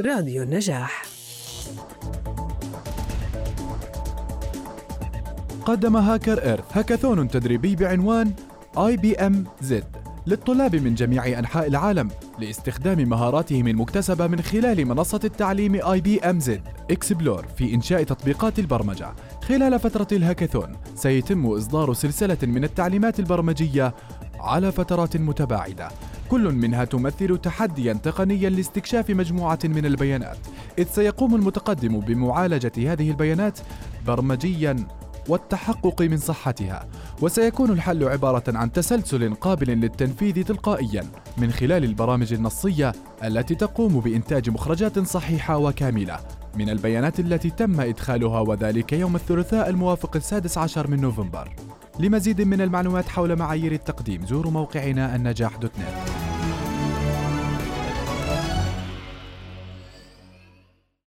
راديو النجاح. قدم HackerEarth هاكاثون تدريبي بعنوان IBM Z للطلاب من جميع أنحاء العالم لاستخدام مهاراتهم المكتسبة من خلال منصة التعليم IBM Z. Xplore في إنشاء تطبيقات البرمجة. خلال فترة الهاكاثون سيتم إصدار سلسلة من التعليمات البرمجية على فترات متباعدة. كل منها تمثل تحديا تقنيا لاستكشاف مجموعة من البيانات. إذ سيقوم المتقدم بمعالجة هذه البيانات برمجيا والتحقق من صحتها وسيكون الحل عبارة عن تسلسل قابل للتنفيذ تلقائيا من خلال البرامج النصية التي تقوم بإنتاج مخرجات صحيحة وكاملة من البيانات التي تم إدخالها وذلك يوم الثلاثاء الموافق السادس عشر من نوفمبر. لمزيد من المعلومات حول معايير التقديم زوروا موقعنا النجاح دوت نت